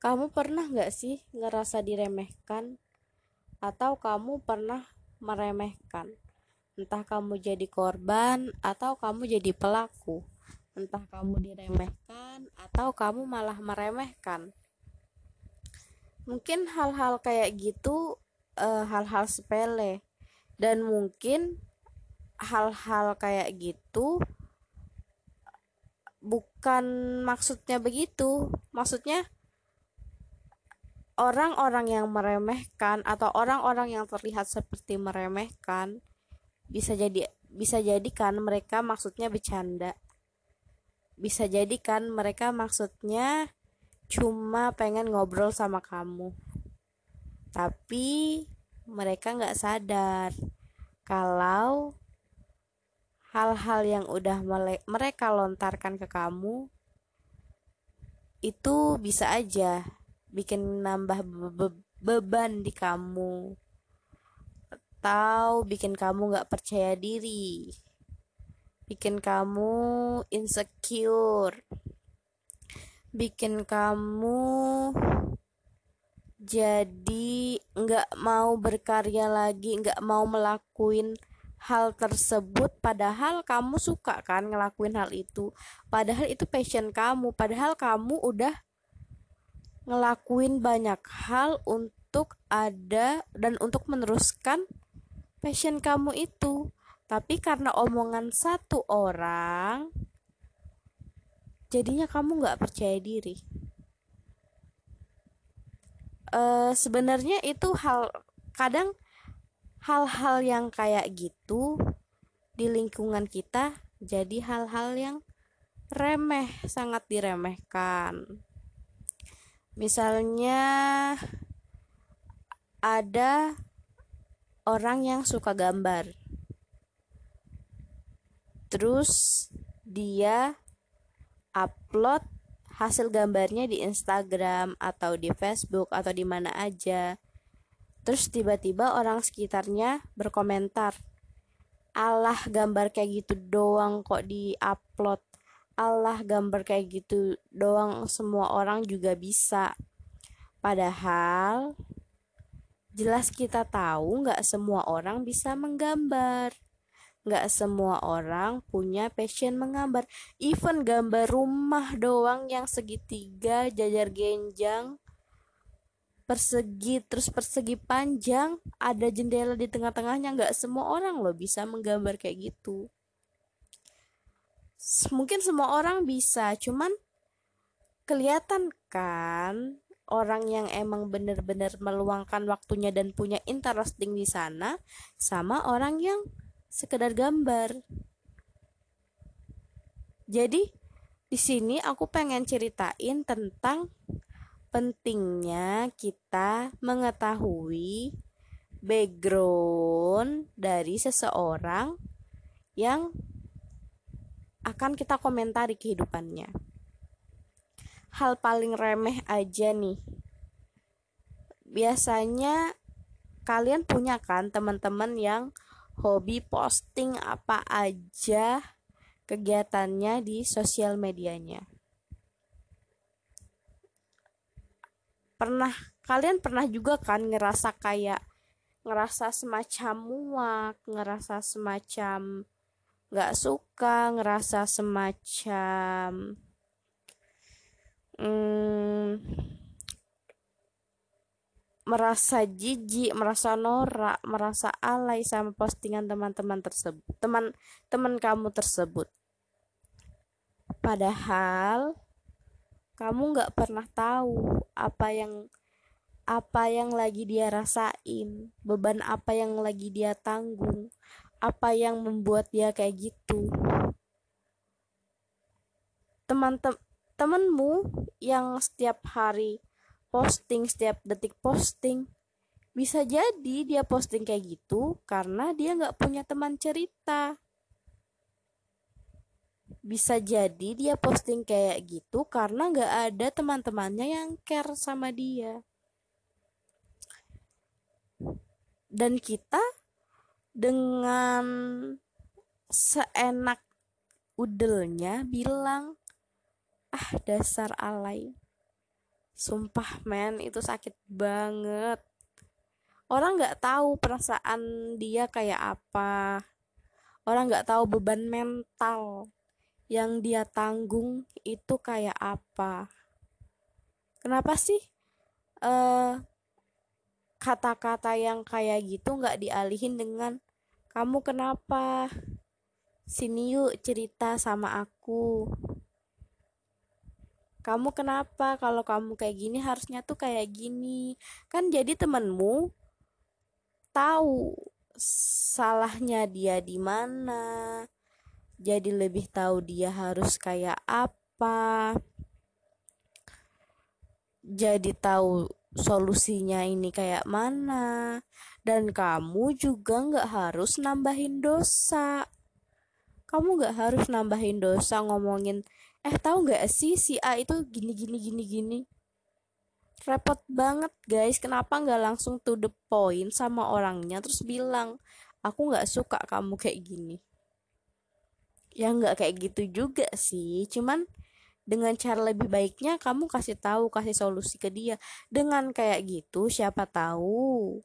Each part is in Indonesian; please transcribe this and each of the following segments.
Kamu pernah nggak sih ngerasa diremehkan? Atau kamu pernah meremehkan? Entah kamu jadi korban atau kamu jadi pelaku. Entah kamu diremehkan atau kamu malah meremehkan. Mungkin hal-hal kayak gitu eh, hal-hal uh, sepele dan mungkin hal-hal kayak gitu bukan maksudnya begitu. Maksudnya orang-orang yang meremehkan atau orang-orang yang terlihat seperti meremehkan bisa jadi bisa jadikan mereka maksudnya bercanda. Bisa jadikan mereka maksudnya cuma pengen ngobrol sama kamu. Tapi mereka nggak sadar kalau hal-hal yang udah mereka lontarkan ke kamu itu bisa aja bikin nambah be be beban di kamu. Atau bikin kamu gak percaya diri. Bikin kamu insecure. Bikin kamu jadi nggak mau berkarya lagi nggak mau melakuin hal tersebut. Padahal kamu suka kan ngelakuin hal itu. Padahal itu passion kamu. Padahal kamu udah ngelakuin banyak hal untuk ada dan untuk meneruskan passion kamu itu. Tapi karena omongan satu orang, jadinya kamu nggak percaya diri. Uh, Sebenarnya itu hal kadang hal-hal yang kayak gitu di lingkungan kita jadi hal-hal yang remeh, sangat diremehkan. Misalnya ada orang yang suka gambar. Terus dia upload hasil gambarnya di Instagram atau di Facebook atau di mana aja. Terus tiba-tiba orang sekitarnya berkomentar, "Allah gambar kayak gitu doang kok di-upload." Allah gambar kayak gitu doang semua orang juga bisa. Padahal jelas kita tahu nggak semua orang bisa menggambar. Nggak semua orang punya passion menggambar. Even gambar rumah doang yang segitiga jajar genjang persegi terus persegi panjang ada jendela di tengah-tengahnya nggak semua orang loh bisa menggambar kayak gitu mungkin semua orang bisa cuman kelihatan kan orang yang emang bener-bener meluangkan waktunya dan punya interesting di sana sama orang yang sekedar gambar. Jadi di sini aku pengen ceritain tentang pentingnya kita mengetahui background dari seseorang yang akan kita komentari kehidupannya. Hal paling remeh aja nih. Biasanya kalian punya kan teman-teman yang hobi posting apa aja kegiatannya di sosial medianya. Pernah kalian pernah juga kan ngerasa kayak ngerasa semacam muak, ngerasa semacam nggak suka ngerasa semacam hmm, merasa jijik, merasa norak, merasa alay sama postingan teman-teman tersebut, teman-teman kamu tersebut. Padahal kamu nggak pernah tahu apa yang apa yang lagi dia rasain, beban apa yang lagi dia tanggung, apa yang membuat dia kayak gitu? Teman temanmu yang setiap hari posting setiap detik posting bisa jadi dia posting kayak gitu karena dia nggak punya teman cerita. Bisa jadi dia posting kayak gitu karena nggak ada teman-temannya yang care sama dia. Dan kita dengan seenak udelnya bilang ah dasar alay. Sumpah men itu sakit banget. Orang nggak tahu perasaan dia kayak apa. Orang nggak tahu beban mental yang dia tanggung itu kayak apa. Kenapa sih uh, kata-kata yang kayak gitu nggak dialihin dengan kamu kenapa? Sini yuk cerita sama aku. Kamu kenapa kalau kamu kayak gini harusnya tuh kayak gini? Kan jadi temenmu tahu salahnya dia di mana jadi lebih tahu dia harus kayak apa jadi tahu solusinya ini kayak mana? Dan kamu juga nggak harus nambahin dosa. Kamu nggak harus nambahin dosa ngomongin eh tahu nggak sih si A itu gini gini gini gini? Repot banget guys. Kenapa nggak langsung to the point sama orangnya terus bilang aku nggak suka kamu kayak gini. Ya nggak kayak gitu juga sih. Cuman dengan cara lebih baiknya kamu kasih tahu kasih solusi ke dia. Dengan kayak gitu siapa tahu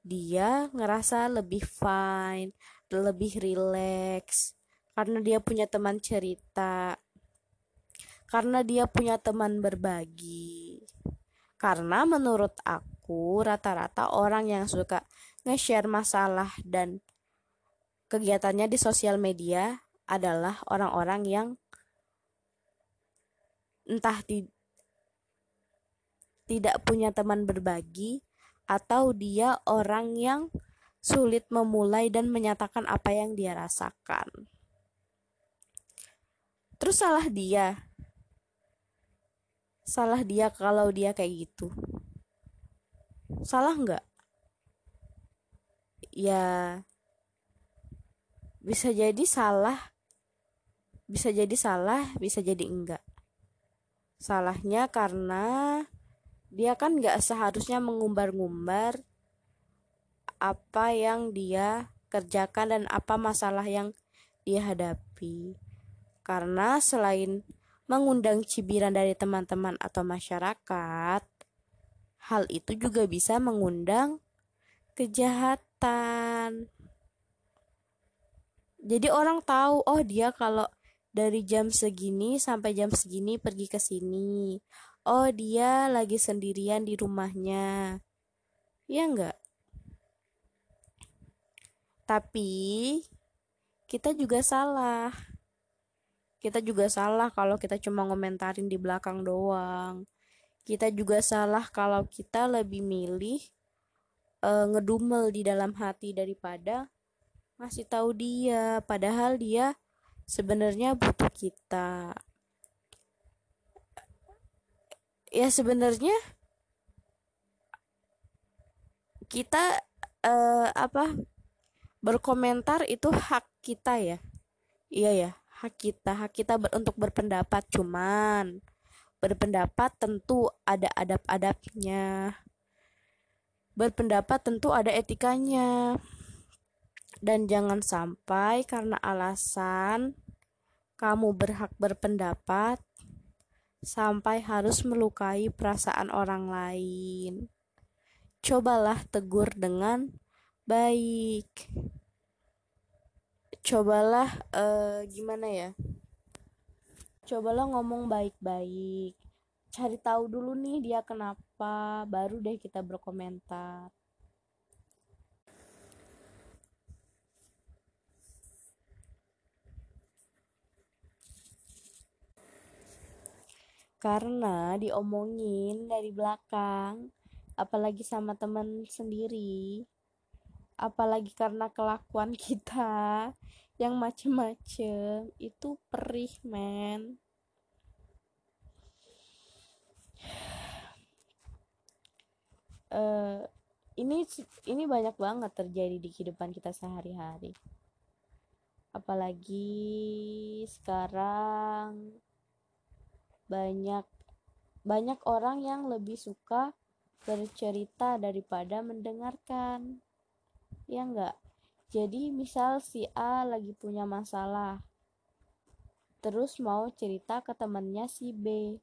dia ngerasa lebih fine lebih relax. Karena dia punya teman cerita. Karena dia punya teman berbagi. Karena menurut aku rata-rata orang yang suka nge-share masalah dan kegiatannya di sosial media adalah orang-orang yang entah di, tidak punya teman berbagi atau dia orang yang sulit memulai dan menyatakan apa yang dia rasakan. Terus salah dia. Salah dia kalau dia kayak gitu. Salah nggak? Ya bisa jadi salah bisa jadi salah bisa jadi enggak salahnya karena dia kan nggak seharusnya mengumbar-ngumbar apa yang dia kerjakan dan apa masalah yang dia hadapi karena selain mengundang cibiran dari teman-teman atau masyarakat, hal itu juga bisa mengundang kejahatan. Jadi orang tahu, oh dia kalau dari jam segini sampai jam segini pergi ke sini. Oh, dia lagi sendirian di rumahnya. Ya enggak? Tapi kita juga salah kita juga salah kalau kita cuma ngomentarin di belakang doang kita juga salah kalau kita lebih milih uh, ngedumel di dalam hati daripada ngasih tahu dia padahal dia sebenarnya butuh kita. Ya sebenarnya kita uh, apa berkomentar itu hak kita ya. Iya ya hak kita hak kita ber, untuk berpendapat. Cuman berpendapat tentu ada adab-adabnya. Berpendapat tentu ada etikanya. Dan jangan sampai karena alasan kamu berhak berpendapat sampai harus melukai perasaan orang lain. Cobalah tegur dengan baik. Cobalah uh, gimana ya? Cobalah ngomong baik-baik. Cari tahu dulu nih dia kenapa baru deh kita berkomentar karena diomongin dari belakang apalagi sama teman sendiri apalagi karena kelakuan kita yang macem-macem itu perih men. Uh, ini ini banyak banget terjadi di kehidupan kita sehari-hari. Apalagi sekarang banyak banyak orang yang lebih suka bercerita daripada mendengarkan. Ya enggak jadi misal si A lagi punya masalah terus mau cerita ke temennya si B.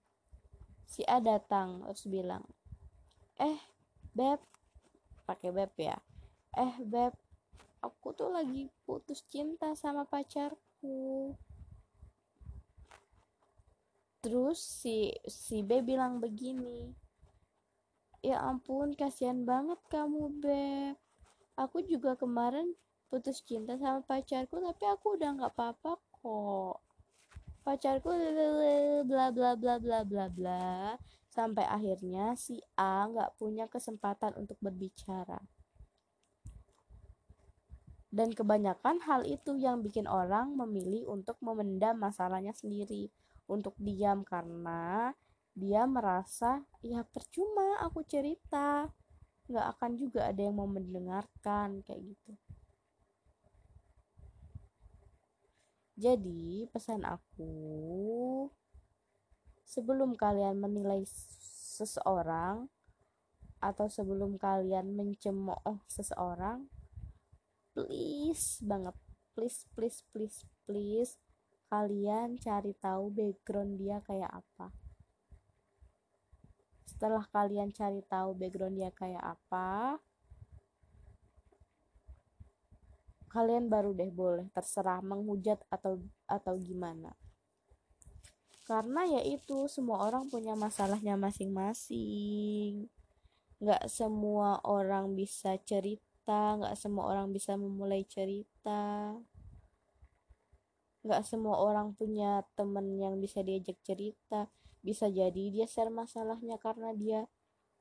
Si A datang terus bilang eh beb pakai beb ya eh beb aku tuh lagi putus cinta sama pacarku terus si si B bilang begini ya ampun kasihan banget kamu beb aku juga kemarin putus cinta sama pacarku tapi aku udah nggak apa-apa kok. Pacarku bla bla bla bla bla bla. Sampai akhirnya si A nggak punya kesempatan untuk berbicara. Dan kebanyakan hal itu yang bikin orang memilih untuk memendam masalahnya sendiri untuk diam karena dia merasa ya percuma aku cerita. Nggak akan juga ada yang mau mendengarkan kayak gitu. Jadi, pesan aku, sebelum kalian menilai seseorang atau sebelum kalian mencemooh seseorang, please banget, please, please, please, please, kalian cari tahu background dia kayak apa. Setelah kalian cari tahu background dia kayak apa, kalian baru deh boleh terserah menghujat atau atau gimana. Karena ya itu semua orang punya masalahnya masing-masing. Nggak semua orang bisa cerita nggak semua orang bisa memulai cerita nggak semua orang punya temen yang bisa diajak cerita bisa jadi dia share masalahnya karena dia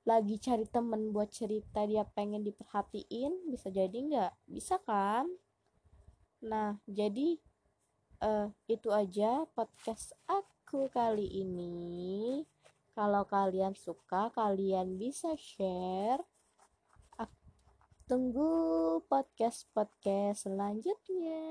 lagi cari temen buat cerita dia pengen diperhatiin bisa jadi nggak bisa kan Nah, jadi uh, itu aja podcast aku kali ini. Kalau kalian suka, kalian bisa share. Tunggu podcast-podcast selanjutnya.